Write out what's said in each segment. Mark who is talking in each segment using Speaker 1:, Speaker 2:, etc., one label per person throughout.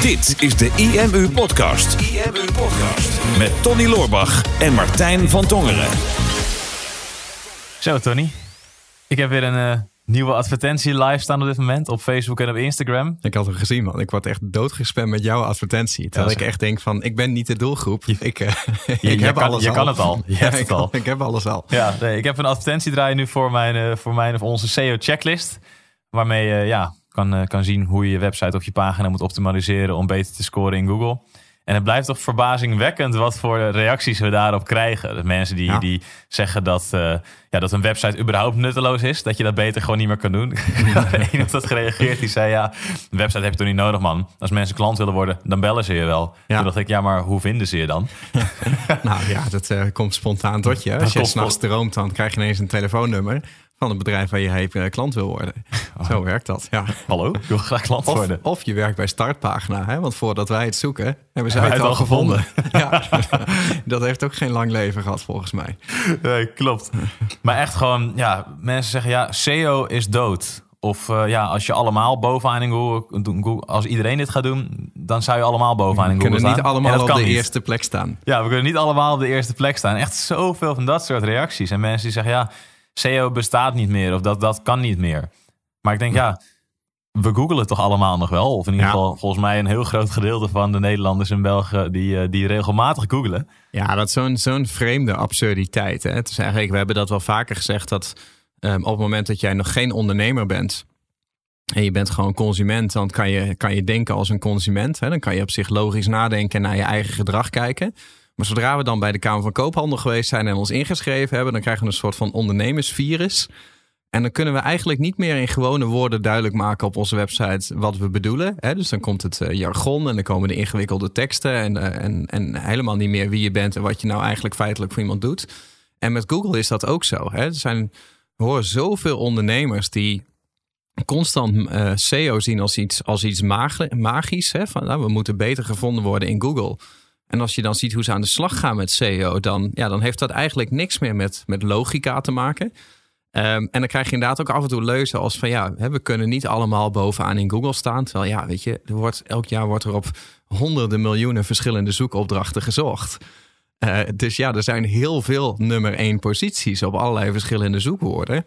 Speaker 1: Dit is de IMU Podcast. IMU Podcast. Met Tony Loorbach en Martijn van Tongeren.
Speaker 2: Zo, Tony. Ik heb weer een uh, nieuwe advertentie live staan op dit moment op Facebook en op Instagram.
Speaker 3: Ik had hem gezien, man. Ik word echt doodgespamd met jouw advertentie. Terwijl ik echt denk van, ik ben niet de doelgroep. Ik, uh,
Speaker 2: je, ik heb kan, alles je al. kan het al. Je hebt
Speaker 3: ik,
Speaker 2: het al.
Speaker 3: Ik heb alles al.
Speaker 2: Ja, nee, ik heb een advertentie draaien nu voor mijn, uh, voor mijn of onze SEO checklist. Waarmee je ja, kan, kan zien hoe je je website of je pagina moet optimaliseren om beter te scoren in Google. En het blijft toch verbazingwekkend wat voor reacties we daarop krijgen. De mensen die, die zeggen dat, uh, ja, dat een website überhaupt nutteloos is. Dat je dat beter gewoon niet meer kan doen. Eén dat gereageerd, die zei ja, een website heb je toch niet nodig man. Als mensen klant willen worden, dan bellen ze je wel. Ja. Toen dacht ik, ja maar hoe vinden ze je dan?
Speaker 3: nou ja, dat uh, komt spontaan tot je. Als je s'nachts droomt, dan krijg je ineens een telefoonnummer van het bedrijf waar je uh, klant wil worden. Oh. Zo werkt dat. Ja.
Speaker 2: Hallo, ik wil graag klant worden.
Speaker 3: Of je werkt bij Startpagina, hè? want voordat wij het zoeken, hebben zij het, al gevonden. ja, dat heeft ook geen lang leven gehad volgens mij.
Speaker 2: Nee, klopt. Maar echt gewoon, ja, mensen zeggen ja, SEO is dood. Of uh, ja, als je allemaal bovenaan in Google, als iedereen dit gaat doen, dan zou je allemaal bovenaan in Google
Speaker 3: staan.
Speaker 2: We
Speaker 3: kunnen niet allemaal op de eerste plek staan.
Speaker 2: Ja, we kunnen niet allemaal op de eerste plek staan. Echt zoveel van dat soort reacties. En mensen die zeggen ja, SEO bestaat niet meer of dat, dat kan niet meer. Maar ik denk, ja, we googelen toch allemaal nog wel. Of in ieder geval volgens mij een heel groot gedeelte van de Nederlanders in België die, eh, die regelmatig googelen.
Speaker 3: Ja, dat is zo'n zo'n vreemde absurditeit. Hè? Het is eigenlijk, we hebben dat wel vaker gezegd, dat um, op het moment dat jij nog geen ondernemer bent, en je bent gewoon consument, dan kan je, kan je denken als een consument. Hè? Dan kan je op zich logisch nadenken en naar je eigen gedrag kijken. Maar zodra we dan bij de Kamer van Koophandel geweest zijn en ons ingeschreven hebben, dan krijgen we een soort van ondernemersvirus. En dan kunnen we eigenlijk niet meer in gewone woorden duidelijk maken op onze website wat we bedoelen. Dus dan komt het eh, jargon en dan komen de ingewikkelde teksten en, eh, en, en helemaal niet meer wie je bent en wat je nou eigenlijk feitelijk voor iemand doet. En met Google is dat ook zo. Er zijn, horen zoveel ondernemers die constant uh, SEO zien als iets, als iets magisch. Hè? Van, nou, we moeten beter gevonden worden in Google. En als je dan ziet hoe ze aan de slag gaan met SEO, dan, ja, dan heeft dat eigenlijk niks meer met, met logica te maken. Um, en dan krijg je inderdaad ook af en toe leuzen als van ja, we kunnen niet allemaal bovenaan in Google staan. Terwijl ja, weet je, er wordt, elk jaar wordt er op honderden miljoenen verschillende zoekopdrachten gezocht. Uh, dus ja, er zijn heel veel nummer één posities op allerlei verschillende zoekwoorden.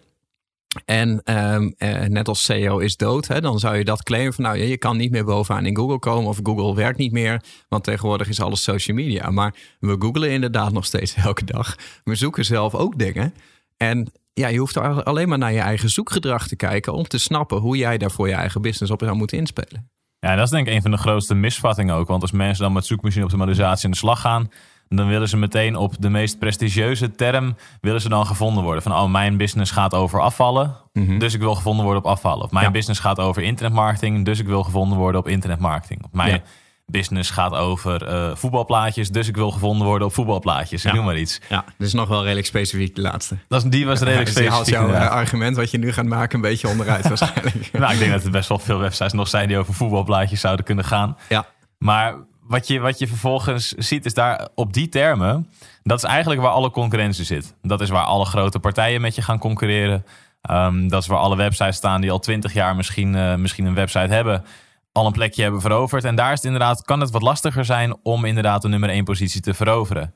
Speaker 3: En um, uh, net als SEO is dood, hè, dan zou je dat claimen van nou je kan niet meer bovenaan in Google komen of Google werkt niet meer, want tegenwoordig is alles social media. Maar we googelen inderdaad nog steeds elke dag. We zoeken zelf ook dingen. En ja, je hoeft alleen maar naar je eigen zoekgedrag te kijken om te snappen hoe jij daar voor je eigen business op zou moeten inspelen.
Speaker 2: Ja, dat is denk ik een van de grootste misvattingen ook. Want als mensen dan met zoekmachine optimalisatie aan de slag gaan, dan willen ze meteen op de meest prestigieuze term willen ze dan gevonden worden. Van oh, mijn business gaat over afvallen, mhm. dus ik wil gevonden worden op afvallen. Of mijn business gaat over internetmarketing, dus ik wil gevonden worden op internetmarketing. Of mijn business gaat over uh, voetbalplaatjes, dus ik wil gevonden worden op voetbalplaatjes. Ja. Noem maar iets.
Speaker 3: Ja, dat is nog wel redelijk specifiek de laatste.
Speaker 2: Dat is, die was redelijk dus specifiek.
Speaker 3: Dus jouw argument wat je nu gaat maken een beetje onderuit waarschijnlijk.
Speaker 2: nou, ik denk dat er best wel veel websites nog zijn die over voetbalplaatjes zouden kunnen gaan.
Speaker 3: Ja.
Speaker 2: Maar wat je, wat je vervolgens ziet, is daar op die termen. Dat is eigenlijk waar alle concurrentie zit. Dat is waar alle grote partijen met je gaan concurreren. Um, dat is waar alle websites staan die al twintig jaar misschien, uh, misschien een website hebben. Al een plekje hebben veroverd. En daar is het inderdaad, kan het wat lastiger zijn om inderdaad de nummer één positie te veroveren.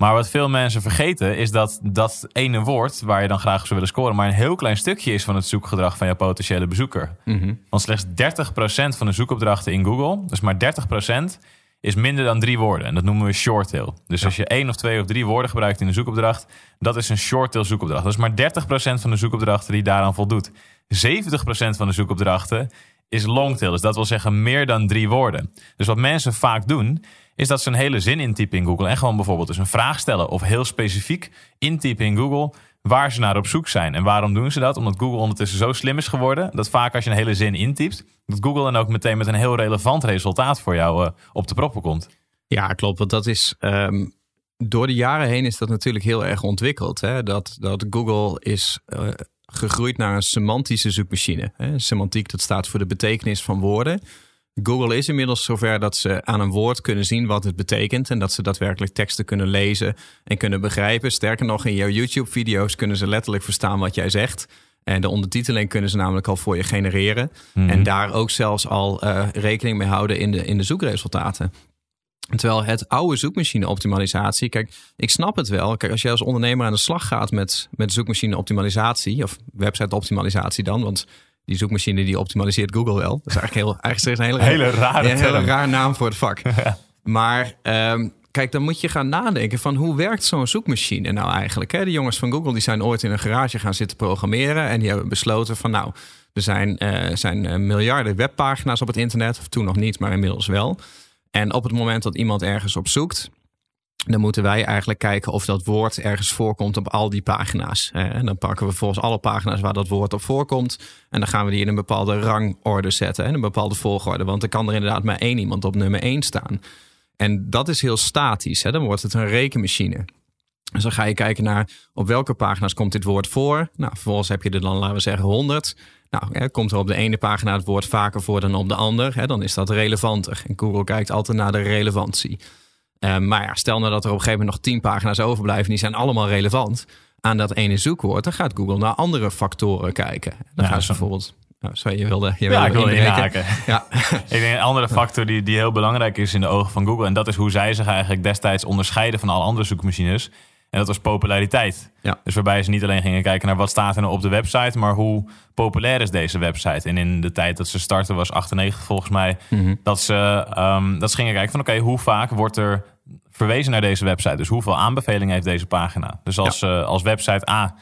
Speaker 2: Maar wat veel mensen vergeten is dat dat ene woord waar je dan graag zou willen scoren, maar een heel klein stukje is van het zoekgedrag van jouw potentiële bezoeker. Mm Want slechts 30% van de zoekopdrachten in Google, dus maar 30%, is minder dan drie woorden. En dat noemen we short tail. Dus als je één of twee of drie woorden gebruikt in een zoekopdracht, dat is een short tail zoekopdracht. Dat is maar 30% van de zoekopdrachten die daaraan voldoet. 70% van de zoekopdrachten is long tail. Dus dat wil zeggen meer dan drie woorden. Dus wat mensen vaak doen, is dat ze een hele zin intypen in Google. En gewoon bijvoorbeeld dus een vraag stellen of heel specifiek intypen in Google waar ze naar op zoek zijn. En waarom doen ze dat? Omdat Google ondertussen zo slim is geworden dat vaak als je een hele zin intypt, dat Google dan ook meteen met een heel relevant resultaat voor jou uh, op de proppen komt.
Speaker 3: Ja, klopt. Want dat is. Um, door de jaren heen is dat natuurlijk heel erg ontwikkeld. Hè? Dat, dat Google is uh, gegroeid naar een semantische zoekmachine. Hè? Semantiek, dat staat voor de betekenis van woorden. Google is inmiddels zover dat ze aan een woord kunnen zien wat het betekent. En dat ze daadwerkelijk teksten kunnen lezen en kunnen begrijpen. Sterker nog, in jouw YouTube-video's kunnen ze letterlijk verstaan wat jij zegt. En de ondertiteling kunnen ze namelijk al voor je genereren.
Speaker 2: Mhm.
Speaker 3: En daar ook zelfs al uh, rekening mee houden in de, in de zoekresultaten. Terwijl het oude zoekmachine optimalisatie, kijk, ik snap het wel. Kijk, als je als ondernemer aan de slag gaat met, met zoekmachine optimalisatie, of website optimalisatie dan, want die zoekmachine die optimaliseert Google wel. Dat is eigenlijk, heel, eigenlijk een hele,
Speaker 2: hele rare
Speaker 3: een hele raar naam voor het vak. Maar um, kijk, dan moet je gaan nadenken van hoe werkt zo'n zoekmachine nou eigenlijk? Hè? De jongens van Google die zijn ooit in een garage gaan zitten programmeren en die hebben besloten van nou, er zijn, uh, zijn uh, miljarden webpagina's op het internet, of toen nog niet, maar inmiddels wel. En op het moment dat iemand ergens op zoekt, dan moeten wij eigenlijk kijken of dat woord ergens voorkomt op al die pagina's. En dan pakken we volgens alle pagina's waar dat woord op voorkomt. En dan gaan we die in een bepaalde rangorde zetten, in een bepaalde volgorde. Want er kan er inderdaad maar één iemand op nummer één staan. En dat is heel statisch. Dan wordt het een rekenmachine. Dus dan ga je kijken naar op welke pagina's komt dit woord voor. Nou, vervolgens heb je er dan, laten we zeggen, 100. Nou, hè, komt er op de ene pagina het woord vaker voor dan op de ander, hè, dan is dat relevanter. En Google kijkt altijd naar de relevantie. Uh, maar ja, stel nou dat er op een gegeven moment nog 10 pagina's overblijven, die zijn allemaal relevant aan dat ene zoekwoord. Dan gaat Google naar andere factoren kijken. Dan
Speaker 2: Ja,
Speaker 3: gaan ze bijvoorbeeld. Nou, sorry, je wilde, je
Speaker 2: Ja,
Speaker 3: wilde
Speaker 2: ik inhaken.
Speaker 3: Ja,
Speaker 2: Ik denk een andere factor die, die heel belangrijk is in de ogen van Google. En dat is hoe zij zich eigenlijk destijds onderscheiden van alle andere zoekmachines. En dat was populariteit.
Speaker 3: Ja.
Speaker 2: Dus waarbij ze niet alleen gingen kijken naar wat staat er nou op de website, maar hoe populair is deze website. En in de tijd dat ze startten was 98 volgens mij, dat, ze, ehm, dat ze gingen kijken van oké, hoe vaak wordt er verwezen naar deze website? Dus hoeveel aanbevelingen heeft deze pagina? Dus als, eh, als website A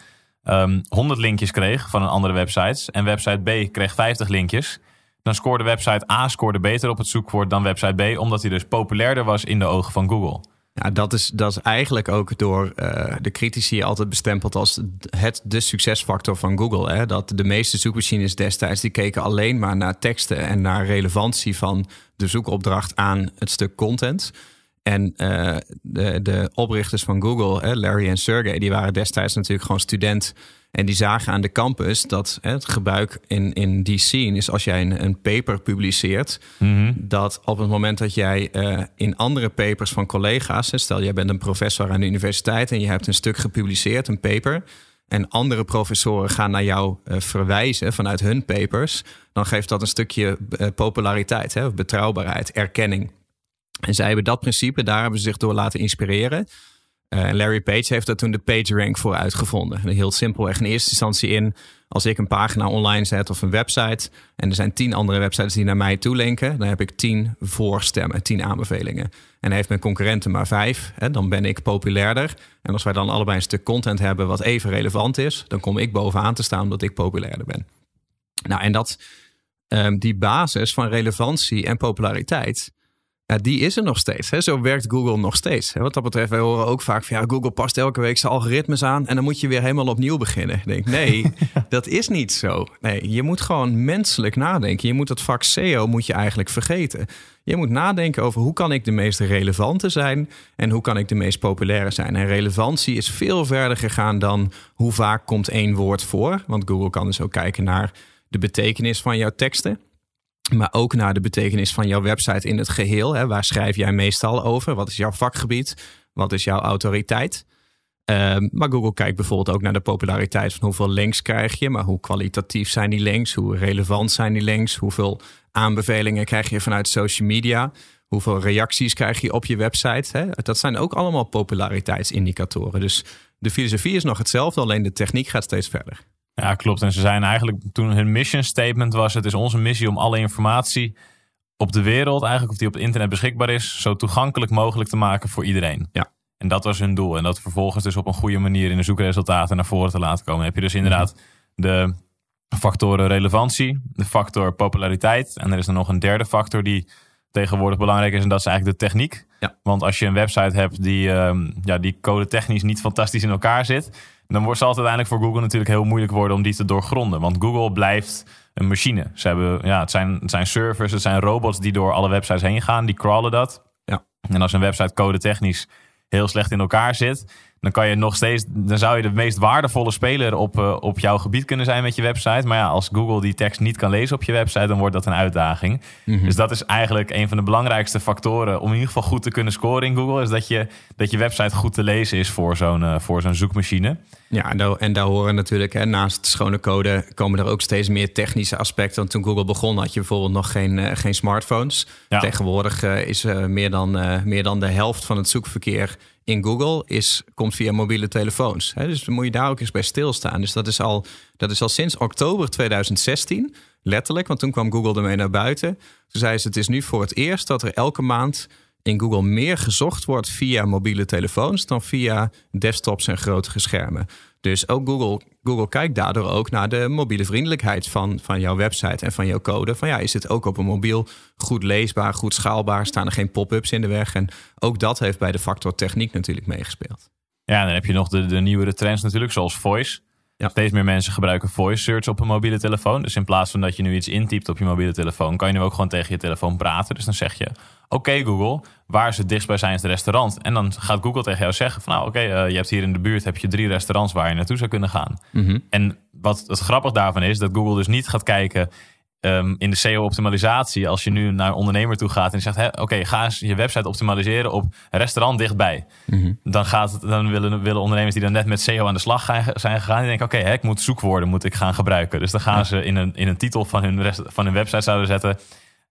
Speaker 2: ehm 100 linkjes kreeg van een andere website en website B kreeg 50 linkjes, dan scoorde website A scoorde beter op het zoekwoord dan website B, omdat hij dus populairder was in de ogen van Google.
Speaker 3: Ja, dat is, dat is eigenlijk ook door eh, de critici altijd bestempeld als het de succesfactor van Google. Hè? Dat de meeste zoekmachines destijds die keken alleen maar naar teksten en naar relevantie van de zoekopdracht aan het stuk content. En eh, de, de oprichters van Google, hè, Larry en Sergey, die waren destijds natuurlijk gewoon student. En die zagen aan de campus dat hè, het gebruik in, in die scene is als jij een, een paper publiceert, dat op het moment dat jij eh, in andere papers van collega's, hè, stel jij bent een professor aan de universiteit en je hebt een stuk gepubliceerd, een paper, en andere professoren gaan naar jou eh, verwijzen vanuit hun papers, dan geeft dat een stukje populariteit, hè, of betrouwbaarheid, erkenning. En zij hebben dat principe, daar hebben ze zich door laten inspireren. En Larry Page heeft daar toen de PageRank voor uitgevonden. En Heel simpelweg in eerste instantie in, als ik een pagina online zet of een website... en er zijn tien andere websites die naar mij toe linken... dan heb ik tien voorstemmen, tien aanbevelingen. En heeft mijn concurrenten maar vijf, hè, dan ben ik populairder. En als wij dan allebei een stuk content hebben wat even relevant is... dan kom ik bovenaan te staan omdat ik populairder ben. Nou, en dat, ehm, die basis van relevantie en populariteit... Ja, die is er nog steeds. Hè? Zo werkt Google nog steeds. Hè? Wat dat betreft, wij horen ook vaak van ja, Google past elke week zijn algoritmes aan en dan moet je weer helemaal opnieuw beginnen. Ik denk, nee, dat is niet zo. Nee, je moet gewoon menselijk nadenken. Je moet het vak SEO moet je eigenlijk vergeten. Je moet nadenken over hoe kan ik de meest relevante zijn en hoe kan ik de meest populaire zijn. En relevantie is veel verder gegaan dan hoe vaak komt één woord voor. Want Google kan dus ook kijken naar de betekenis van jouw teksten. Maar ook naar de betekenis van jouw website in het geheel. Hè. Waar schrijf jij meestal over? Wat is jouw vakgebied? Wat is jouw autoriteit? Ehm, maar Google kijkt bijvoorbeeld ook naar de populariteit van hoeveel links krijg je. Maar hoe kwalitatief zijn die links? Hoe relevant zijn die links? Hoeveel aanbevelingen krijg je vanuit social media? Hoeveel reacties krijg je op je website? Hè? Dat zijn ook allemaal populariteitsindicatoren. Dus de filosofie is nog hetzelfde, alleen de techniek gaat steeds verder.
Speaker 2: Ja, klopt. En ze zijn eigenlijk toen hun mission statement was: het is onze missie om alle informatie op de wereld, eigenlijk of die op het internet beschikbaar is, zo toegankelijk mogelijk te maken voor iedereen.
Speaker 3: Ja.
Speaker 2: En dat was hun doel. En dat vervolgens dus op een goede manier in de zoekresultaten naar voren te laten komen. Dan heb je dus inderdaad de factoren relevantie, de factor populariteit. En er is dan nog een derde factor die tegenwoordig belangrijk is. En dat is eigenlijk de techniek.
Speaker 3: Ja.
Speaker 2: Want als je een website hebt die, ehm, ja, die code technisch niet fantastisch in elkaar zit. Dan wordt, zal het uiteindelijk voor Google natuurlijk heel moeilijk worden om die te doorgronden. Want Google blijft een machine. Ze hebben, ja, het, zijn, het zijn servers, het zijn robots die door alle websites heen gaan. Die crawlen dat.
Speaker 3: Ja.
Speaker 2: En als een website code technisch heel slecht in elkaar zit, dan kan je nog steeds, dan zou je de meest waardevolle speler op, uh, op jouw gebied kunnen zijn met je website. Maar ja, als Google die tekst niet kan lezen op je website, dan wordt dat een uitdaging.
Speaker 3: Mhm.
Speaker 2: Dus dat is eigenlijk een van de belangrijkste factoren om in ieder geval goed te kunnen scoren in Google. Is dat je, dat je website goed te lezen is voor zo'n uh, voor zo'n zoekmachine.
Speaker 3: Ja, en daar, en daar horen natuurlijk, hè, naast schone code, komen er ook steeds meer technische aspecten. Want toen Google begon, had je bijvoorbeeld nog geen, uh, geen smartphones.
Speaker 2: Ja.
Speaker 3: Tegenwoordig is meer, dan, meer dan de helft van het zoekverkeer in Google is, komt via mobiele telefoons. Hè? Dus dan moet je daar ook eens bij stilstaan. Dus dat is, al, dat is al sinds oktober 2016, letterlijk, want toen kwam Google ermee naar buiten. Toen zei ze, het is nu voor het eerst dat er elke maand in Google meer gezocht wordt via mobiele telefoons dan via desktops en grotere schermen. Dus ook Google, Google kijkt daardoor ook naar de mobiele vriendelijkheid van, van jouw website en van jouw code. Van ja, is het ook op een mobiel goed leesbaar, goed schaalbaar? Staan er geen pop-ups in de weg? En ook dat heeft bij de factor techniek natuurlijk meegespeeld.
Speaker 2: Ja, dan heb je nog de, de nieuwere trends natuurlijk, zoals voice.
Speaker 3: Ja.
Speaker 2: Steeds meer mensen gebruiken voice search op een mobiele telefoon. Dus in plaats van dat je nu iets intypt op je mobiele telefoon, kan je nu ook gewoon tegen je telefoon praten. Dus dan zeg je: Oké, Google, waar is het dichtstbijzijnde restaurant? En dan gaat Google tegen jou zeggen: van, Nou, oké, uh, je hebt hier in de buurt heb je drie restaurants waar je naartoe zou kunnen gaan.
Speaker 3: Mhm.
Speaker 2: En wat het grappig daarvan is, dat Google dus niet gaat kijken. Um, in de SEO-optimalisatie, als je nu naar een ondernemer toe gaat en zegt: Oké, ga eens je website optimaliseren op restaurant dichtbij.
Speaker 3: Mhm.
Speaker 2: Dan, gaat, dan willen, willen ondernemers die dan net met SEO aan de slag gaan, zijn gegaan, die denken: Oké, ik moet zoekwoorden moet ik gaan gebruiken. Dus dan gaan
Speaker 3: Ja.
Speaker 2: ze in een, in een titel van hun, rest, van hun website zouden zetten: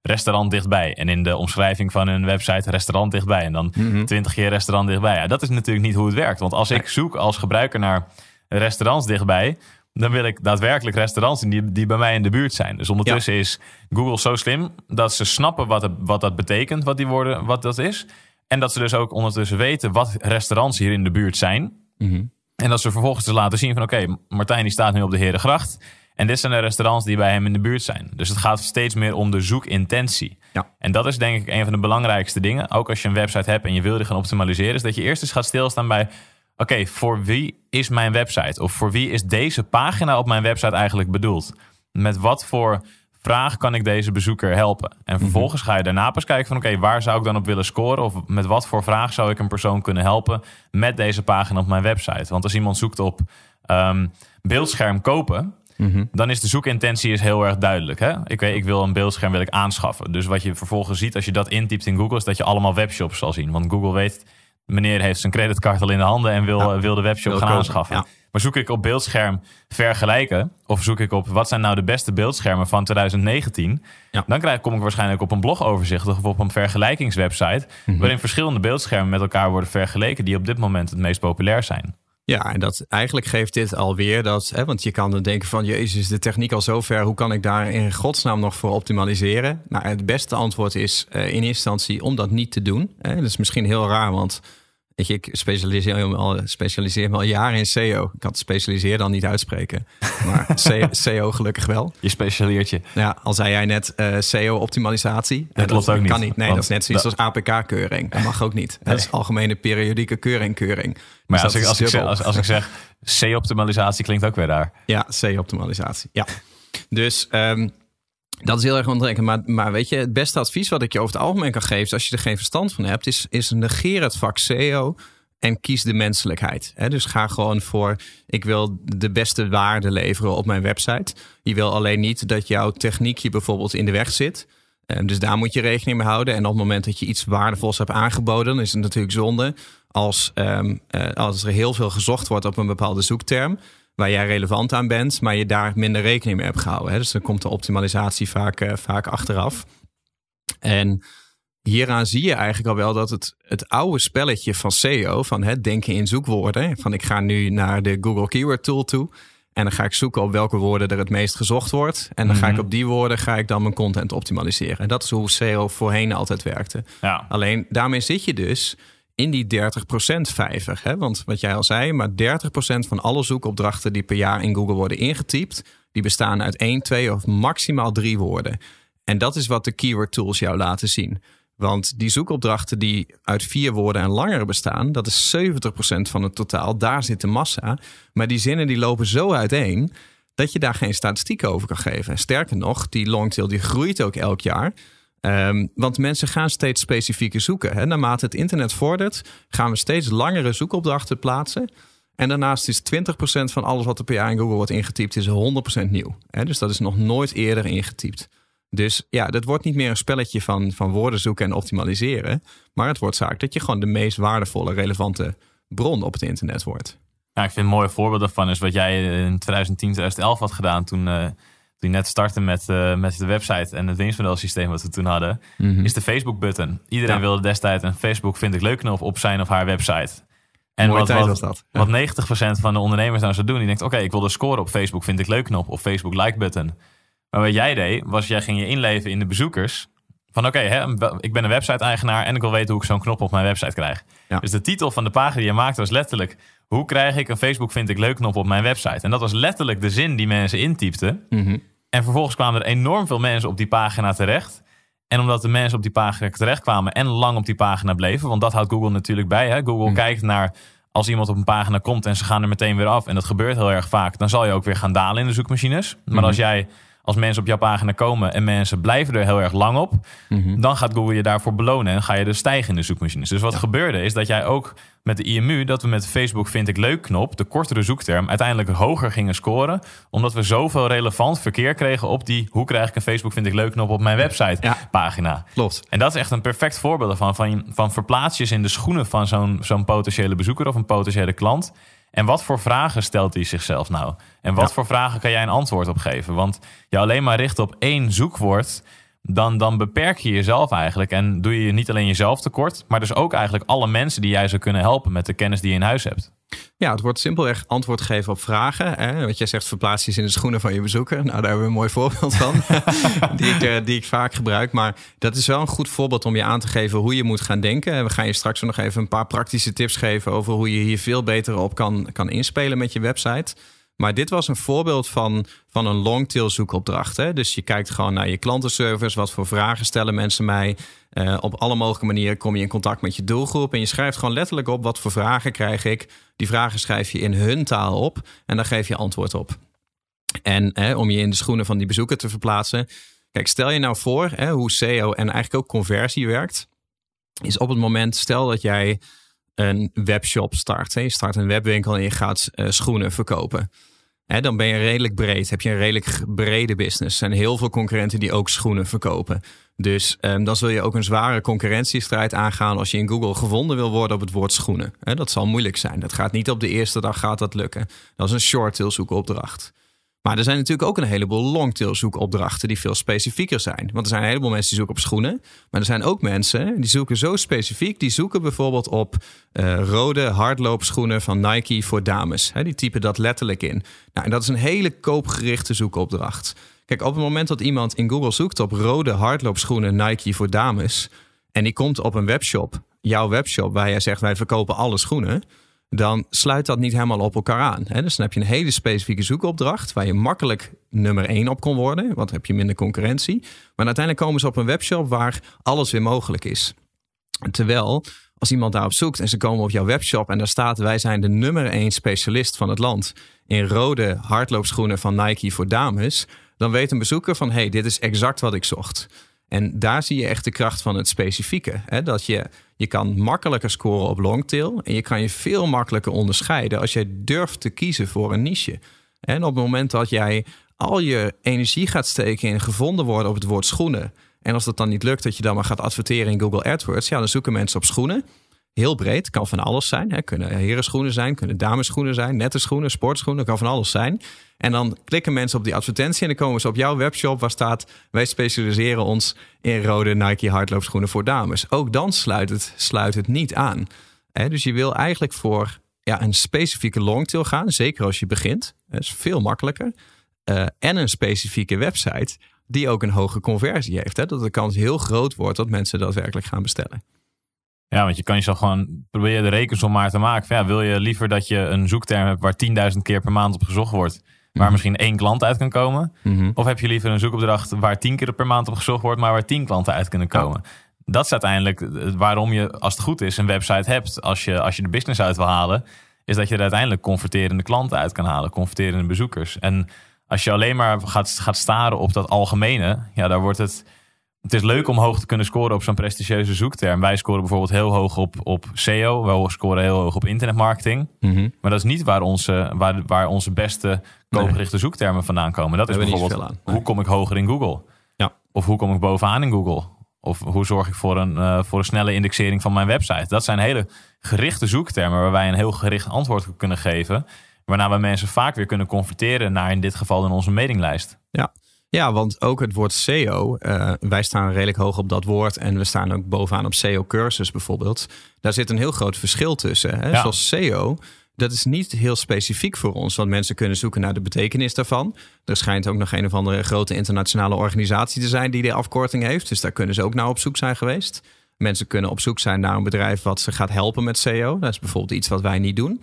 Speaker 2: restaurant dichtbij. En in de omschrijving van hun website restaurant dichtbij. En dan
Speaker 3: Mhm.
Speaker 2: twintig keer restaurant dichtbij. Ja, dat is natuurlijk niet hoe het werkt. Want als ik zoek als gebruiker naar restaurants dichtbij, dan wil ik daadwerkelijk restaurants die, die bij mij in de buurt zijn. Dus ondertussen is Google zo slim dat ze snappen wat, het, wat dat betekent, wat die woorden, wat dat is. En dat ze dus ook ondertussen weten wat restaurants hier in de buurt zijn.
Speaker 3: Mhm.
Speaker 2: En dat ze vervolgens dus laten zien van oké, Martijn die staat nu op de Herengracht. En dit zijn de restaurants die bij hem in de buurt zijn. Dus het gaat steeds meer om de zoekintentie.
Speaker 3: Ja.
Speaker 2: En dat is denk ik een van de belangrijkste dingen. Ook als je een website hebt en je wil die gaan optimaliseren. Is dat je eerst eens gaat stilstaan bij... Oké, voor wie is mijn website? Of voor wie is deze pagina op mijn website eigenlijk bedoeld? Met wat voor vraag kan ik deze bezoeker helpen? En vervolgens ga je daarna pas kijken van... Oké, waar zou ik dan op willen scoren? Of met wat voor vraag zou ik een persoon kunnen helpen... met deze pagina op mijn website? Want als iemand zoekt op ehm, beeldscherm kopen
Speaker 3: Mhm.
Speaker 2: dan is de zoekintentie is heel erg duidelijk. Hè? Ik, ik wil een beeldscherm wil ik aanschaffen. Dus wat je vervolgens ziet als je dat intypt in Google... is dat je allemaal webshops zal zien. Want Google weet, meneer heeft zijn creditcard al in de handen... en wil,
Speaker 3: Ja.
Speaker 2: eh, wil de webshop
Speaker 3: Wil
Speaker 2: gaan
Speaker 3: kopen,
Speaker 2: aanschaffen.
Speaker 3: ja.
Speaker 2: Maar zoek ik op beeldscherm vergelijken... of zoek ik op wat zijn nou de beste beeldschermen van 2019...
Speaker 3: Ja.
Speaker 2: dan krijg, kom ik waarschijnlijk op een blogoverzicht... of op een vergelijkingswebsite...
Speaker 3: Mhm.
Speaker 2: waarin verschillende beeldschermen met elkaar worden vergeleken... die op dit moment het meest populair zijn.
Speaker 3: Ja, en dat eigenlijk geeft dit alweer dat, hè, want je kan dan denken van, jezus, de techniek al zo ver, hoe kan ik daar in godsnaam nog voor optimaliseren? Nou, het beste antwoord is uh, in eerste instantie om dat niet te doen. Hè. Dat is misschien heel raar, want weet je, ik specialiseer me, al, specialiseer me al jaren in SEO. Ik kan het specialiseer dan niet uitspreken, maar SEO gelukkig wel.
Speaker 2: Je specialiseert je.
Speaker 3: Ja, al zei jij net uh, SEO-optimalisatie.
Speaker 2: Dat klopt ook niet.
Speaker 3: Kan niet. Nee, dat is net zoiets
Speaker 2: dat-
Speaker 3: als APK-keuring. Dat mag ook niet. Dat is algemene periodieke keuring-keuring.
Speaker 2: Maar
Speaker 3: Dus
Speaker 2: ja, als, ik, als, ik zeg,
Speaker 3: dubbel.
Speaker 2: als, als ik zeg C-optimalisatie klinkt ook weer raar.
Speaker 3: Ja, C-optimalisatie. Ja. Dus ehm, dat is heel erg ontdekken. Maar, maar weet je, het beste advies wat ik je over het algemeen kan geven, als je er geen verstand van hebt, is, is negeer het vak SEO en kies de menselijkheid. Dus ga gewoon voor, ik wil de beste waarde leveren op mijn website. Je wil alleen niet dat jouw techniek je bijvoorbeeld in de weg zit. Ehm, dus daar moet je rekening mee houden. En op het moment dat je iets waardevols hebt aangeboden, is het natuurlijk zonde als, ehm, eh, als er heel veel gezocht wordt op een bepaalde zoekterm waar jij relevant aan bent, maar je daar minder rekening mee hebt gehouden. Hè? Dus dan komt de optimalisatie vaak, eh, vaak achteraf. En hieraan zie je eigenlijk al wel dat het, het oude spelletje van SEO, van het denken in zoekwoorden, van ik ga nu naar de Google Keyword Tool toe en dan ga ik zoeken op welke woorden er het meest gezocht wordt. En dan ga ik
Speaker 2: Mhm.
Speaker 3: op die woorden ga ik dan mijn content optimaliseren. En dat is hoe SEO voorheen altijd werkte.
Speaker 2: Ja.
Speaker 3: Alleen daarmee zit je dus in die 30% vijver. Hè? Want wat jij al zei, maar 30% van alle zoekopdrachten die per jaar in Google worden ingetypt, die bestaan uit één, twee of maximaal drie woorden. En dat is wat de keyword tools jou laten zien. Want die zoekopdrachten die uit vier woorden en langer bestaan, dat is 70% van het totaal. Daar zit de massa. Maar die zinnen die lopen zo uiteen dat je daar geen statistiek over kan geven. Sterker nog, die longtail die groeit ook elk jaar. Ehm, want mensen gaan steeds specifieker zoeken. Hè. Naarmate het internet vordert, gaan we steeds langere zoekopdrachten plaatsen. En daarnaast is 20% van alles wat er per jaar in Google wordt ingetypt, is 100% nieuw. Hè. Dus dat is nog nooit eerder ingetypt. Dus ja, dat wordt niet meer een spelletje van, van woorden zoeken en optimaliseren. Maar het wordt zaak dat je gewoon de meest waardevolle, relevante bron op het internet wordt.
Speaker 2: Ja, ik vind een mooi voorbeeld daarvan is wat jij in 2010, 2011 had gedaan toen, uh, toen je net startte met, uh, met de website en het winstmodelsysteem wat we toen hadden.
Speaker 3: Mhm.
Speaker 2: Is de Facebook button. Iedereen
Speaker 3: Ja.
Speaker 2: wilde destijds een Facebook vind ik leuk knop op zijn of haar website. En
Speaker 3: Mooie
Speaker 2: wat,
Speaker 3: tijd was dat. Ja.
Speaker 2: wat 90% van de ondernemers nou zou doen, die denkt: Oké, ik wil de score op Facebook vind ik leuk knop of Facebook like button. Maar wat jij deed, was jij ging je inleven in de bezoekers. Van oké, hè, ik ben een website-eigenaar en ik wil weten hoe ik zo'n knop op mijn website krijg.
Speaker 3: Ja.
Speaker 2: Dus de titel van de pagina die je maakte was letterlijk: Hoe krijg ik een Facebook vind ik leuk knop op mijn website? En dat was letterlijk de zin die mensen intypten.
Speaker 3: Mhm.
Speaker 2: En vervolgens kwamen er enorm veel mensen op die pagina terecht. En omdat de mensen op die pagina terecht kwamen en lang op die pagina bleven, want dat houdt Google natuurlijk bij. Hè? Google
Speaker 3: Mhm.
Speaker 2: kijkt naar als iemand op een pagina komt en ze gaan er meteen weer af. En dat gebeurt heel erg vaak. Dan zal je ook weer gaan dalen in de zoekmachines. Maar
Speaker 3: Mhm.
Speaker 2: als jij als mensen op jouw pagina komen en mensen blijven er heel erg lang op,
Speaker 3: Mhm.
Speaker 2: dan gaat Google je daarvoor belonen en ga je dus stijgen in de zoekmachines. Dus wat gebeurde is dat jij ook met de IMU, dat we met de Facebook vind ik leuk knop, de kortere zoekterm, uiteindelijk hoger gingen scoren. Omdat we zoveel relevant verkeer kregen op die hoe krijg ik een Facebook vind ik leuk knop op mijn website
Speaker 3: Ja.
Speaker 2: pagina.
Speaker 3: Klopt.
Speaker 2: En dat is echt een perfect voorbeeld ervan. Van, van verplaats je eens in de schoenen van zo'n zo'n potentiële bezoeker of een potentiële klant. En wat voor vragen stelt hij zichzelf nou? En wat
Speaker 3: Ja.
Speaker 2: voor vragen kan jij een antwoord op geven? Want je alleen maar richt op één zoekwoord, dan, dan beperk je jezelf eigenlijk. En doe je niet alleen jezelf tekort, maar dus ook eigenlijk alle mensen die jij zou kunnen helpen met de kennis die je in huis hebt.
Speaker 3: Ja, het wordt simpelweg antwoord geven op vragen. Hè? Wat jij zegt, verplaats je in de schoenen van je bezoeker. Nou, daar hebben we een mooi voorbeeld van. die, ik, eh, die ik vaak gebruik. Maar dat is wel een goed voorbeeld om je aan te geven hoe je moet gaan denken. En we gaan je straks nog even een paar praktische tips geven over hoe je hier veel beter op kan, kan inspelen met je website. Maar dit was een voorbeeld van, van een longtail zoekopdracht. Hè? Dus je kijkt gewoon naar je klantenservice. Wat voor vragen stellen mensen mij? Eh, op alle mogelijke manieren kom je in contact met je doelgroep. En je schrijft gewoon letterlijk op wat voor vragen krijg ik. Die vragen schrijf je in hun taal op. En daar geef je antwoord op. En hè, om je in de schoenen van die bezoeker te verplaatsen. Kijk, stel je nou voor hè, hoe SEO en eigenlijk ook conversie werkt. Is op het moment, stel dat jij een webshop start. Je start een webwinkel en je gaat eh, schoenen verkopen. Dan ben je redelijk breed. Heb je een redelijk brede business. Er zijn heel veel concurrenten die ook schoenen verkopen. Dus ehm, dan zul je ook een zware concurrentiestrijd aangaan als je in Google gevonden wil worden op het woord schoenen. Dat zal moeilijk zijn. Dat gaat niet op de eerste dag gaat dat lukken. Dat is een short-tail zoekopdracht. Maar er zijn natuurlijk ook een heleboel long-tail zoekopdrachten die veel specifieker zijn. Want er zijn een heleboel mensen die zoeken op schoenen. Maar er zijn ook mensen die zoeken zo specifiek. Die zoeken bijvoorbeeld op eh, rode hardloopschoenen van Nike voor dames. Die typen dat letterlijk in. Nou, en dat is een hele koopgerichte zoekopdracht. Kijk, op het moment dat iemand in Google zoekt op rode hardloopschoenen Nike voor dames. En die komt op een webshop, jouw webshop, waar jij zegt wij verkopen alle schoenen dan sluit dat niet helemaal op elkaar aan. Hè? Dus dan heb je een hele specifieke zoekopdracht waar je makkelijk nummer één op kon worden, want dan heb je minder concurrentie. Maar uiteindelijk komen ze op een webshop waar alles weer mogelijk is. Terwijl als iemand daarop zoekt en ze komen op jouw webshop en daar staat wij zijn de nummer één specialist van het land in rode hardloopschoenen van Nike voor dames, dan weet een bezoeker van hey, dit is exact wat ik zocht. En daar zie je echt de kracht van het specifieke. Hè? Dat je, je kan makkelijker scoren op longtail. En je kan je veel makkelijker onderscheiden als jij durft te kiezen voor een niche. En op het moment dat jij al je energie gaat steken in gevonden worden op het woord schoenen. En als dat dan niet lukt, dat je dan maar gaat adverteren in Google AdWords. Ja, dan zoeken mensen op schoenen. Heel breed, kan van alles zijn. Hè. Kunnen herenschoenen zijn, kunnen dameschoenen zijn, nette schoenen, sportschoenen, kan van alles zijn. En dan klikken mensen op die advertentie en dan komen ze op jouw webshop waar staat: wij specialiseren ons in rode Nike hardloopschoenen voor dames. Ook dan sluit het, sluit het niet aan. Hè, dus je wil eigenlijk voor ja, een specifieke longtail gaan, zeker als je begint. Dat is veel makkelijker. Uh, en een specifieke website die ook een hoge conversie heeft. Hè? Dat de kans heel groot wordt dat mensen daadwerkelijk gaan bestellen.
Speaker 2: Ja, want je kan jezelf gewoon proberen de rekensom maar te maken. Van, ja, wil je liever dat je een zoekterm hebt waar 10.000 keer per maand op gezocht wordt, waar
Speaker 3: Mhm.
Speaker 2: misschien één klant uit kan komen?
Speaker 3: Mhm.
Speaker 2: Of heb je liever een zoekopdracht waar 10 keer per maand op gezocht wordt, maar waar 10 klanten uit kunnen komen? Dat is uiteindelijk waarom je, als het goed is, een website hebt. Als je, als je de business uit wil halen, is dat je er uiteindelijk converterende klanten uit kan halen, converterende bezoekers. En als je alleen maar gaat, gaat staren op dat algemene, ja, daar wordt het het is leuk om hoog te kunnen scoren op zo'n prestigieuze zoekterm. Wij scoren bijvoorbeeld heel hoog op, op SEO. Wij scoren heel hoog op internetmarketing.
Speaker 3: Mhm.
Speaker 2: Maar dat is niet waar onze, waar, waar onze beste koopgerichte zoektermen vandaan komen. Dat is
Speaker 3: Daar
Speaker 2: bijvoorbeeld, hoe kom ik hoger in Google?
Speaker 3: Ja.
Speaker 2: Of hoe kom ik bovenaan in Google? Of hoe zorg ik voor een, eh, voor een snelle indexering van mijn website? Dat zijn hele gerichte zoektermen waar wij een heel gericht antwoord op kunnen geven. Waarna we mensen vaak weer kunnen converteren naar in dit geval in onze mailinglijst.
Speaker 3: Ja. Ja, want ook het woord SEO, eh, wij staan redelijk hoog op dat woord en we staan ook bovenaan op SEO-cursus bijvoorbeeld. Daar zit een heel groot verschil tussen. Hè?
Speaker 2: Ja.
Speaker 3: Zoals SEO, dat is niet heel specifiek voor ons, want mensen kunnen zoeken naar de betekenis daarvan. Er schijnt ook nog een of andere grote internationale organisatie te zijn die die afkorting heeft, dus daar kunnen ze ook naar op zoek zijn geweest. Mensen kunnen op zoek zijn naar een bedrijf wat ze gaat helpen met SEO. Dat is bijvoorbeeld iets wat wij niet doen.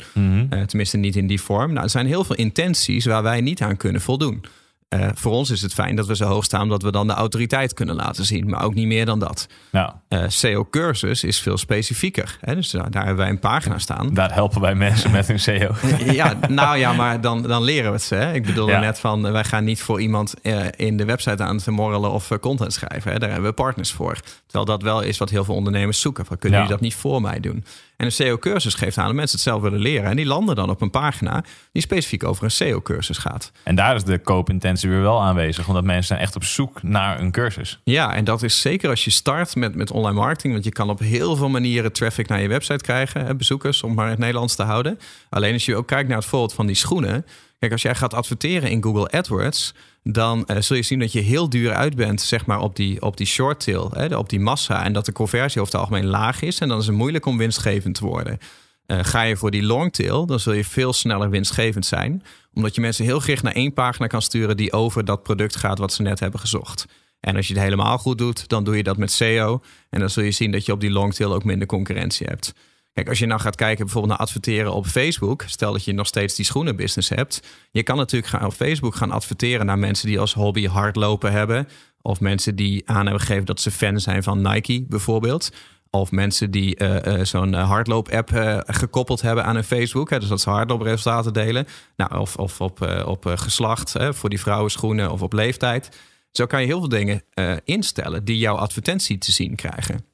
Speaker 3: Eh, tenminste, niet in die vorm. Nou, er zijn heel veel intenties waar wij niet aan kunnen voldoen. Eh, voor ons is het fijn dat we zo hoog staan dat we dan de autoriteit kunnen laten zien, maar ook niet meer dan dat.
Speaker 2: Ja,
Speaker 3: Eh SEO-cursus is veel specifieker. Hè? Dus daar, daar hebben wij een pagina staan.
Speaker 2: daar helpen wij mensen met hun SEO.
Speaker 3: Ja, nou ja, maar dan, dan leren we het ze. Hè? Ik bedoelde
Speaker 2: Ja.
Speaker 3: net van, eh, wij gaan niet voor iemand eh, in de website aan te morrelen of eh, content schrijven. Hè? Daar hebben we partners voor. Terwijl dat wel is wat heel veel ondernemers zoeken. Van, kunnen
Speaker 2: Ja.
Speaker 3: jullie dat niet voor mij doen? En een SEO-cursus geeft aan dat mensen het zelf willen leren. En die landen dan op een pagina die specifiek over een SEO-cursus gaat.
Speaker 2: En daar is de koopintentie weer wel aanwezig. Omdat mensen zijn echt op zoek naar een cursus.
Speaker 3: Ja, en dat is zeker als je start met, met online marketing. Want je kan op heel veel manieren traffic naar je website krijgen. Hè, bezoekers, om maar het Nederlands te houden. Alleen als je ook kijkt naar het voorbeeld van die schoenen. Kijk, als jij gaat adverteren in Google AdWords. Dan eh, zul je zien dat je heel duur uit bent, zeg maar, op die, op die short tail, hè, op die massa. En dat de conversie over het algemeen laag is. En dan is het moeilijk om winstgevend te worden. Eh, ga je voor die long tail, dan zul je veel sneller winstgevend zijn. Omdat je mensen heel gericht naar één pagina kan sturen die over dat product gaat wat ze net hebben gezocht. En als je het helemaal goed doet, dan doe je dat met SEO. En dan zul je zien dat je op die long tail ook minder concurrentie hebt. Kijk, als je nou gaat kijken bijvoorbeeld naar adverteren op Facebook. Stel dat je nog steeds die schoenenbusiness hebt. Je kan natuurlijk gaan op Facebook gaan adverteren naar mensen die als hobby hardlopen hebben. Of mensen die aan hebben gegeven dat ze fan zijn van Nike bijvoorbeeld. Of mensen die eh, eh, zo'n eh, hardloop-app gekoppeld hebben aan hun Facebook. Hè, dus dat ze hardloopresultaten delen. Nou, of, of op, op geslacht hè, voor die vrouwenschoenen of op leeftijd. Zo kan je heel veel dingen instellen die jouw advertentie te zien krijgen.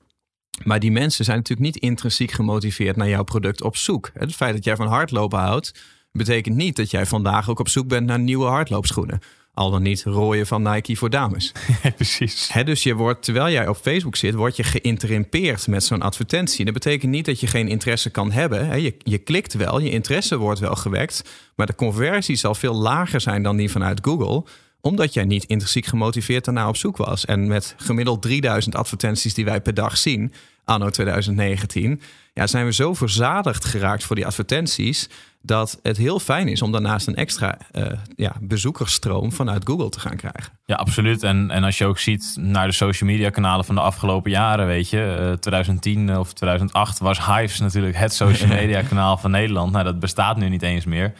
Speaker 3: Maar die mensen zijn natuurlijk niet intrinsiek gemotiveerd naar jouw product op zoek. Het feit dat jij van hardlopen houdt, betekent niet dat jij vandaag ook op zoek bent naar nieuwe hardloopschoenen. Al dan niet rooien van Nike voor dames.
Speaker 2: Precies.
Speaker 3: Dus je wordt, terwijl jij op Facebook zit, word je geïnterrumpeerd met zo'n advertentie. Dat betekent niet dat je geen interesse kan hebben. Je, je klikt wel, je interesse wordt wel gewekt. Maar de conversie zal veel lager zijn dan die vanuit Google omdat jij niet intrinsiek gemotiveerd daarna op zoek was. En met gemiddeld 3000 advertenties die wij per dag zien, anno 2019, ja, zijn we zo verzadigd geraakt voor die advertenties. dat het heel fijn is om daarnaast een extra eh, ja, bezoekersstroom vanuit Google te gaan krijgen.
Speaker 2: Ja, absoluut. En, en als je ook ziet naar de social media kanalen van de afgelopen jaren, weet je, eh, 2010 of 2008 was Hives natuurlijk het social media kanaal van Nederland. Nou, dat bestaat nu niet eens meer.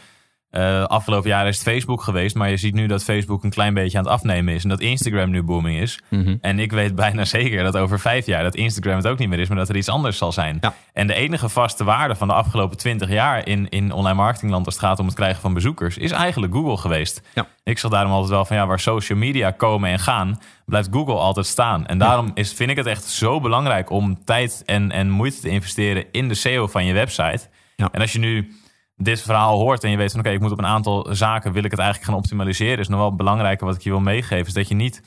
Speaker 2: Eh, afgelopen jaar is het Facebook geweest, maar je ziet nu dat Facebook een klein beetje aan het afnemen is en dat Instagram nu booming is. En ik weet bijna zeker dat over vijf jaar dat Instagram het ook niet meer is, maar dat er iets anders zal zijn.
Speaker 3: Ja.
Speaker 2: En de enige vaste waarde van de afgelopen twintig jaar in, in online marketingland als het gaat om het krijgen van bezoekers, is eigenlijk Google geweest.
Speaker 3: Ja.
Speaker 2: Ik zeg daarom altijd wel van ja, waar social media komen en gaan, blijft Google altijd staan. En daarom is, vind ik het echt zo belangrijk om tijd en, en moeite te investeren in de SEO van je website.
Speaker 3: Ja.
Speaker 2: En als je nu dit verhaal hoort en je weet van oké, ik moet op een aantal zaken wil ik het eigenlijk gaan optimaliseren, is nog wel belangrijker wat ik je wil meegeven, is dat je niet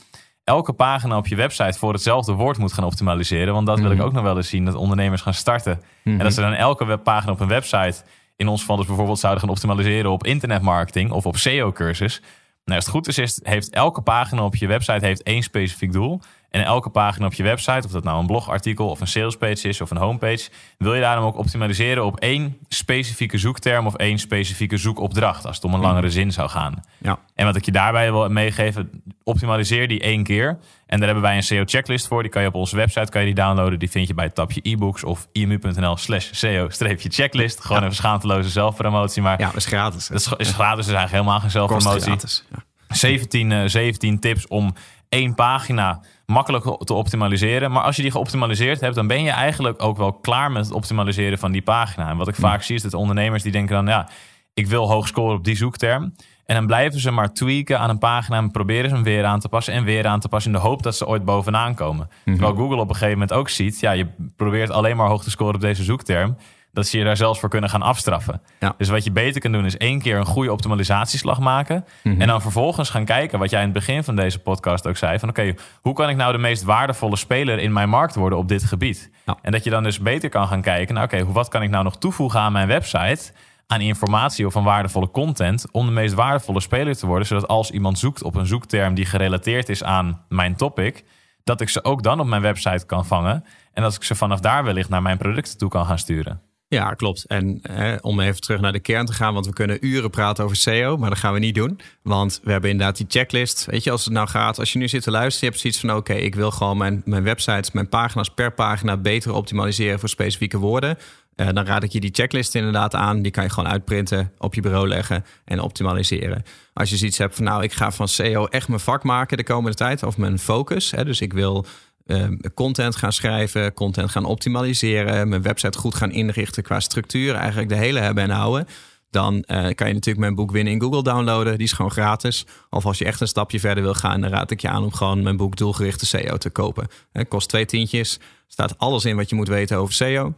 Speaker 2: elke pagina op je website voor hetzelfde woord moet gaan optimaliseren. Want dat wil ik ook nog wel eens zien, dat ondernemers gaan starten. En dat ze dan elke webpagina op een website, in ons geval dus bijvoorbeeld zouden gaan optimaliseren op internetmarketing of op SEO-cursus. Nou, als het goed is, is, heeft elke pagina op je website heeft één specifiek doel. En elke pagina op je website, of dat nou een blogartikel of een salespage is of een homepage, wil je daarom ook optimaliseren op één specifieke zoekterm of één specifieke zoekopdracht, als het om een langere zin zou gaan.
Speaker 3: Ja.
Speaker 2: En wat ik je daarbij wil meegeven, optimaliseer die één keer. En daar hebben wij een SEO-checklist voor. Die kan je op onze website kan je die downloaden. Die vind je bij het tapje e-books of imu.nl slash SEO-checklist. Gewoon
Speaker 3: Ja.
Speaker 2: een schaamteloze zelfpromotie. Maar
Speaker 3: Ja, dat is gratis. hè.
Speaker 2: dat is, is gratis, is eigenlijk helemaal geen zelfpromotie.
Speaker 3: gratis. Ja.
Speaker 2: 17, eh, 17 tips om één pagina makkelijk te optimaliseren. Maar als je die geoptimaliseerd hebt, dan ben je eigenlijk ook wel klaar met het optimaliseren van die pagina. En wat ik vaak zie is dat ondernemers die denken dan, ja, ik wil hoog scoren op die zoekterm. En dan blijven ze maar tweaken aan een pagina en proberen ze hem weer aan te passen en weer aan te passen in de hoop dat ze ooit bovenaan komen.
Speaker 3: Mhm.
Speaker 2: Terwijl Google op een gegeven moment ook ziet, ja, je probeert alleen maar hoog te scoren op deze zoekterm. Dat ze je daar zelfs voor kunnen gaan afstraffen.
Speaker 3: Ja.
Speaker 2: Dus wat je beter kan doen is één keer een goede optimalisatieslag maken.
Speaker 3: Mhm.
Speaker 2: En dan vervolgens gaan kijken, wat jij in het begin van deze podcast ook zei. Van oké, hoe kan ik nou de meest waardevolle speler in mijn markt worden op dit gebied?
Speaker 3: Ja.
Speaker 2: En dat je dan dus beter kan gaan kijken, nou oké, wat kan ik nou nog toevoegen aan mijn website? aan informatie of aan waardevolle content om de meest waardevolle speler te worden. Zodat als iemand zoekt op een zoekterm die gerelateerd is aan mijn topic, dat ik ze ook dan op mijn website kan vangen. En dat ik ze vanaf daar wellicht naar mijn producten toe kan gaan sturen.
Speaker 3: Ja, klopt. En hè, om even terug naar de kern te gaan, want we kunnen uren praten over SEO, maar dat gaan we niet doen. Want we hebben inderdaad die checklist. Weet je, als het nou gaat, als je nu zit te luisteren, je hebt zoiets van: oké, ik wil gewoon mijn, mijn websites, mijn pagina's per pagina beter optimaliseren voor specifieke woorden. Uh, dan raad ik je die checklist inderdaad aan. Die kan je gewoon uitprinten, op je bureau leggen en optimaliseren. Als je zoiets hebt van, nou, ik ga van SEO echt mijn vak maken de komende tijd, of mijn focus. Hè, dus ik wil content gaan schrijven, content gaan optimaliseren, mijn website goed gaan inrichten qua structuur, eigenlijk de hele hebben en houden. Dan uh, kan je natuurlijk mijn boek Winnen in Google downloaden. Die is gewoon gratis. Of als je echt een stapje verder wil gaan, dan raad ik je aan om gewoon mijn boek Doelgerichte SEO te kopen. Het kost twee tientjes. staat alles in wat je moet weten over SEO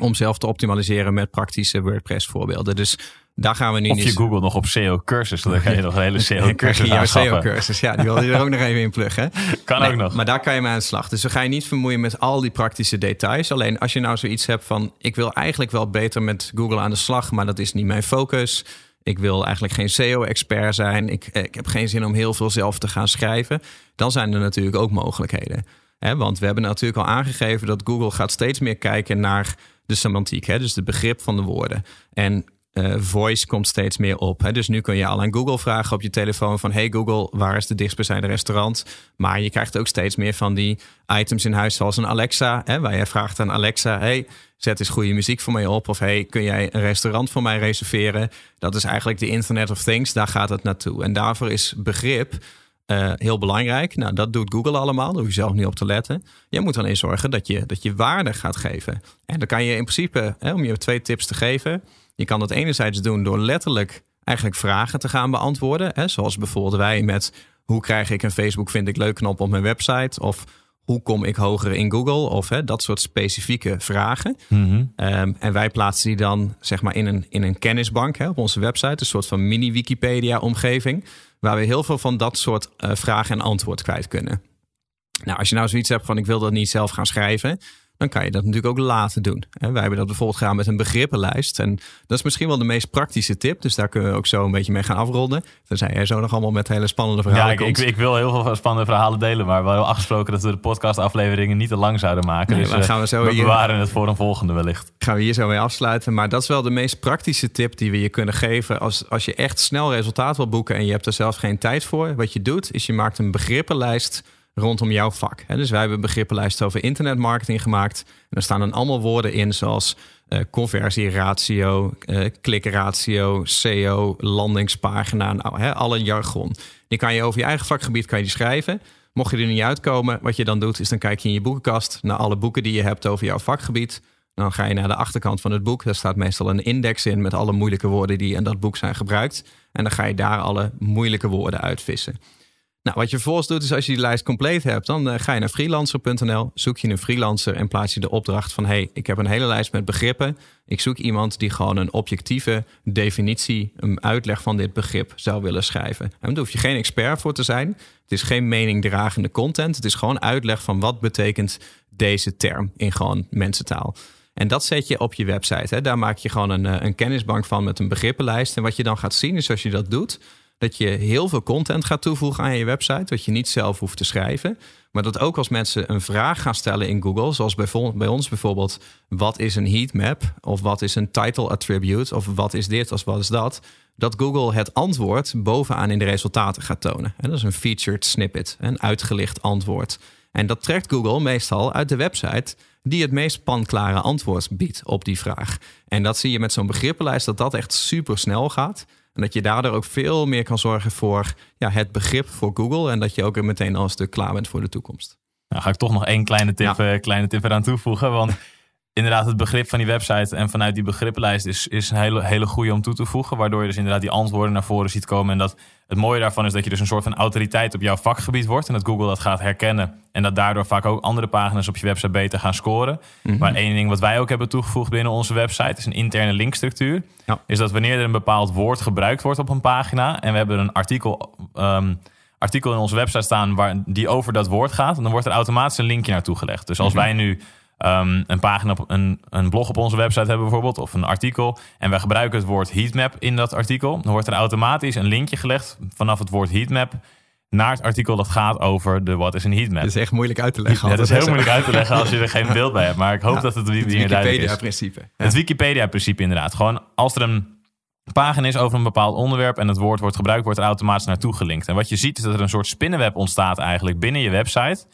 Speaker 3: om zelf te optimaliseren met praktische WordPress voorbeelden. Dus daar gaan we nu
Speaker 2: of
Speaker 3: niet...
Speaker 2: je Google nog op SEO cursus, dan kan je nog een hele SEO cursus
Speaker 3: jouw SEO cursus. Ja, die wil je er ook nog even in pluggen.
Speaker 2: Kan
Speaker 3: nee,
Speaker 2: ook nog.
Speaker 3: Maar daar kan je mee aan de slag. Dus we gaan je niet vermoeien met al die praktische details. Alleen als je nou zoiets hebt van... ik wil eigenlijk wel beter met Google aan de slag... maar dat is niet mijn focus... Ik wil eigenlijk geen SEO-expert zijn. Ik, ik heb geen zin om heel veel zelf te gaan schrijven. Dan zijn er natuurlijk ook mogelijkheden. He, want we hebben natuurlijk al aangegeven dat Google gaat steeds meer kijken naar de semantiek, hè, dus het begrip van de woorden. En uh, voice komt steeds meer op. Hè. Dus nu kun je al aan Google vragen op je telefoon van... hey Google, waar is de dichtstbijzijnde restaurant? Maar je krijgt ook steeds meer van die items in huis zoals een Alexa... Hè, waar je vraagt aan Alexa... hey, zet eens goede muziek voor mij op... of hey, kun jij een restaurant voor mij reserveren? Dat is eigenlijk de Internet of Things, daar gaat het naartoe. En daarvoor is begrip... Uh, heel belangrijk. Nou, dat doet Google allemaal. Daar hoef je zelf niet op te letten. Je moet eens zorgen dat je, dat je waarde gaat geven. En dan kan je in principe, hè, om je twee tips te geven... je kan dat enerzijds doen door letterlijk eigenlijk vragen te gaan beantwoorden. Hè, zoals bijvoorbeeld wij met... hoe krijg ik een Facebook vind ik leuk knop op mijn website... of hoe kom ik hoger in Google? Of hè, dat soort specifieke vragen.
Speaker 2: Mm -hmm.
Speaker 3: um, en wij plaatsen die dan zeg maar in een, in een kennisbank hè, op onze website. Een soort van mini-Wikipedia-omgeving. Waar we heel veel van dat soort uh, vragen en antwoord kwijt kunnen. Nou, als je nou zoiets hebt van ik wil dat niet zelf gaan schrijven. Dan kan je dat natuurlijk ook laten doen. Wij hebben dat bijvoorbeeld gedaan met een begrippenlijst. En dat is misschien wel de meest praktische tip. Dus daar kunnen we ook zo een beetje mee gaan afronden. Tenzij jij zo nog allemaal met hele spannende verhalen
Speaker 2: ja, ik. Ik, ik, wil heel veel spannende verhalen delen. Maar we hebben afgesproken dat we de podcastafleveringen niet te lang zouden maken.
Speaker 3: Nee,
Speaker 2: dus
Speaker 3: maar gaan we, zo
Speaker 2: we
Speaker 3: hier,
Speaker 2: bewaren het voor een volgende wellicht.
Speaker 3: Gaan we hier zo mee afsluiten. Maar dat is wel de meest praktische tip die we je kunnen geven. Als, als je echt snel resultaat wil boeken en je hebt er zelf geen tijd voor. Wat je doet, is je maakt een begrippenlijst rondom jouw vak. Dus wij hebben een begrippenlijst over internetmarketing gemaakt. En daar staan dan allemaal woorden in zoals uh, conversieratio, uh, klikratio, SEO, landingspagina, nou, alle jargon. Die kan je over je eigen vakgebied kan je schrijven. Mocht je er niet uitkomen, wat je dan doet, is dan kijk je in je boekenkast naar alle boeken die je hebt over jouw vakgebied. Dan ga je naar de achterkant van het boek. Daar staat meestal een index in met alle moeilijke woorden die in dat boek zijn gebruikt. En dan ga je daar alle moeilijke woorden uitvissen. Nou, wat je vervolgens doet is als je die lijst compleet hebt, dan uh, ga je naar freelancer.nl, zoek je een freelancer en plaats je de opdracht van hey, ik heb een hele lijst met begrippen. Ik zoek iemand die gewoon een objectieve definitie, een uitleg van dit begrip zou willen schrijven. En daar hoef je geen expert voor te zijn. Het is geen meningdragende content. Het is gewoon uitleg van wat betekent deze term in gewoon mensentaal. En dat zet je op je website. Hè. Daar maak je gewoon een, een kennisbank van met een begrippenlijst. En wat je dan gaat zien is als je dat doet, dat je heel veel content gaat toevoegen aan je website, wat je niet zelf hoeft te schrijven. Maar dat ook als mensen een vraag gaan stellen in Google, zoals bij, ons bijvoorbeeld, wat is een heatmap? Of wat is een title attribute? Of wat is dit? Of wat is dat? Dat Google het antwoord bovenaan in de resultaten gaat tonen. En dat is een featured snippet, een uitgelicht antwoord. En dat trekt Google meestal uit de website die het meest panklare antwoord biedt op die vraag. En dat zie je met zo'n begrippenlijst dat dat echt super snel gaat. En dat je daardoor ook veel meer kan zorgen voor ja, het begrip voor Google. En dat je ook er meteen al een stuk klaar bent voor de toekomst.
Speaker 2: Nou ga ik toch nog één kleine tip,
Speaker 3: Ja.
Speaker 2: eh, kleine tip eraan toevoegen. Want inderdaad het begrip van die website en vanuit die begrippenlijst is, is een hele, hele goede om toe te voegen. Waardoor je dus inderdaad die antwoorden naar voren ziet komen. En dat het mooie daarvan is dat je dus een soort van autoriteit op jouw vakgebied wordt. En dat Google dat gaat herkennen. En dat daardoor vaak ook andere pagina's op je website beter gaan scoren. Maar één ding wat wij ook hebben toegevoegd binnen onze website is een interne linkstructuur.
Speaker 3: Ja.
Speaker 2: Is dat wanneer er een bepaald woord gebruikt wordt op een pagina. En we hebben een artikel. ehm, artikel in onze website staan waar die over dat woord gaat. En dan wordt er automatisch een linkje naartoe gelegd. Dus als wij nu ehm, een pagina, op, een, een blog op onze website hebben bijvoorbeeld, of een artikel, en wij gebruiken het woord heatmap in dat artikel, dan wordt er automatisch een linkje gelegd vanaf het woord heatmap naar het artikel dat gaat over de wat is een heatmap.
Speaker 3: Dat is echt moeilijk uit te leggen.
Speaker 2: Ja, dat is heel moeilijk uit te leggen als je er geen beeld bij hebt. Maar ik hoop
Speaker 3: Ja,
Speaker 2: dat het op die
Speaker 3: Het
Speaker 2: manier duidelijk is.
Speaker 3: Wikipedia-principe.
Speaker 2: Het Wikipedia-principe inderdaad. Gewoon als er een pagina is over een bepaald onderwerp en het woord wordt gebruikt, wordt er automatisch naartoe gelinkt. En wat je ziet is dat er een soort spinnenweb ontstaat eigenlijk binnen je website.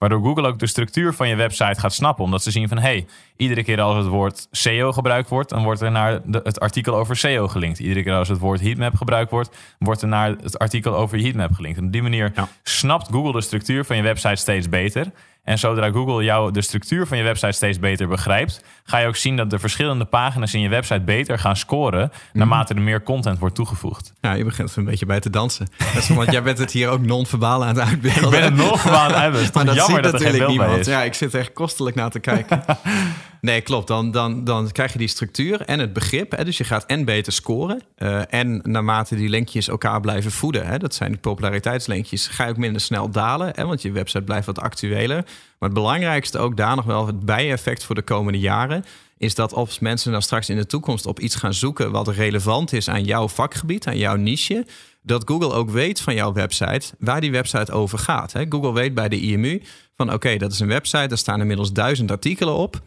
Speaker 2: Waardoor Google ook de structuur van je website gaat snappen. Omdat ze zien van, hey, iedere keer als het woord SEO gebruikt wordt, dan wordt er naar de, het artikel over SEO gelinkt. Iedere keer als het woord heatmap gebruikt wordt, wordt er naar het artikel over heatmap gelinkt. En op die manier
Speaker 3: Ja.
Speaker 2: snapt Google de structuur van je website steeds beter. En zodra Google jou de structuur van je website steeds beter begrijpt, ga je ook zien dat de verschillende pagina's in je website beter gaan scoren naarmate er meer content wordt toegevoegd.
Speaker 3: Ja, je begint er een beetje bij te dansen. Dat is, want jij bent het hier ook non-verbaal aan het uitbeelden.
Speaker 2: Ik ben het nog gewoon aan het uitbeelden. Het is
Speaker 3: Maar dat
Speaker 2: jammer
Speaker 3: ziet
Speaker 2: dat er geen
Speaker 3: natuurlijk
Speaker 2: beeld bij
Speaker 3: niemand.
Speaker 2: is.
Speaker 3: Ja, ik zit echt kostelijk naar te kijken. nee, klopt. Dan, dan, dan krijg je die structuur en het begrip. Hè? Dus je gaat en beter scoren. eh, en naarmate die linkjes elkaar blijven voeden. Hè? Dat zijn die populariteitslinkjes. Ga je ook minder snel dalen. Hè? Want je website blijft wat actueler. Maar het belangrijkste ook daar nog wel het bijeffect voor de komende jaren is dat als mensen dan straks in de toekomst op iets gaan zoeken wat relevant is aan jouw vakgebied, aan jouw niche, dat Google ook weet van jouw website waar die website over gaat. Google weet bij de IMU van oké, dat is een website, daar staan inmiddels duizend artikelen op.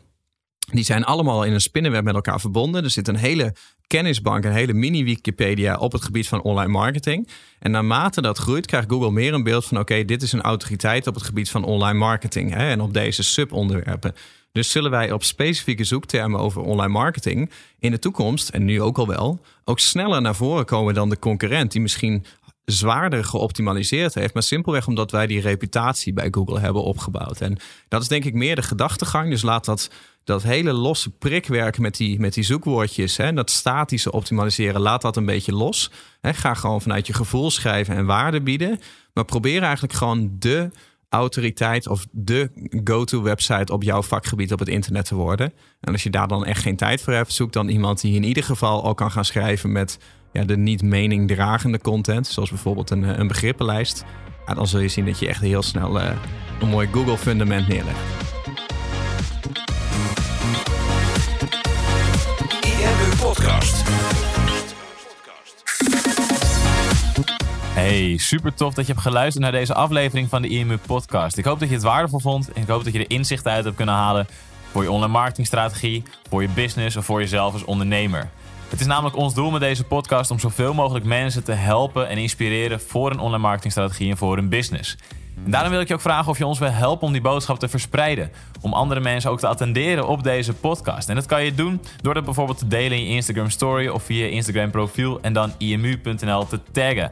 Speaker 3: Die zijn allemaal in een spinnenweb met elkaar verbonden. Er zit een hele kennisbank, een hele mini-Wikipedia op het gebied van online marketing. En naarmate dat groeit, krijgt Google meer een beeld van: oké, dit is een autoriteit op het gebied van online marketing hè, en op deze subonderwerpen. Dus zullen wij op specifieke zoektermen over online marketing in de toekomst, en nu ook al wel, ook sneller naar voren komen dan de concurrent, die misschien zwaarder geoptimaliseerd heeft, maar simpelweg omdat wij die reputatie bij Google hebben opgebouwd. En dat is denk ik meer de gedachtegang. Dus laat dat, dat hele losse prikwerk met die, met die zoekwoordjes, hè, dat statische optimaliseren, laat dat een beetje los. Hè, ga gewoon vanuit je gevoel schrijven en waarde bieden. Maar probeer eigenlijk gewoon de autoriteit of de go-to website op jouw vakgebied op het internet te worden. En als je daar dan echt geen tijd voor hebt, zoek dan iemand die in ieder geval al kan gaan schrijven met ja, de niet meningdragende content, zoals bijvoorbeeld een, eh, een begrippenlijst. Dan zul je zien dat je echt heel snel eh, een mooi Google fundament neerlegt.
Speaker 2: Hey, super tof dat je hebt geluisterd naar deze aflevering van de IMU Podcast. Ik hoop dat je het waardevol vond en ik hoop dat je er inzichten uit hebt kunnen halen voor je online marketingstrategie, voor je business of voor jezelf als ondernemer. Het is namelijk ons doel met deze podcast om zoveel mogelijk mensen te helpen en inspireren voor een online marketingstrategie en voor hun business. En daarom wil ik je ook vragen of je ons wil helpen om die boodschap te verspreiden. Om andere mensen ook te attenderen op deze podcast. En dat kan je doen door dat bijvoorbeeld te delen in je Instagram story of via je Instagram profiel en dan imu.nl te taggen.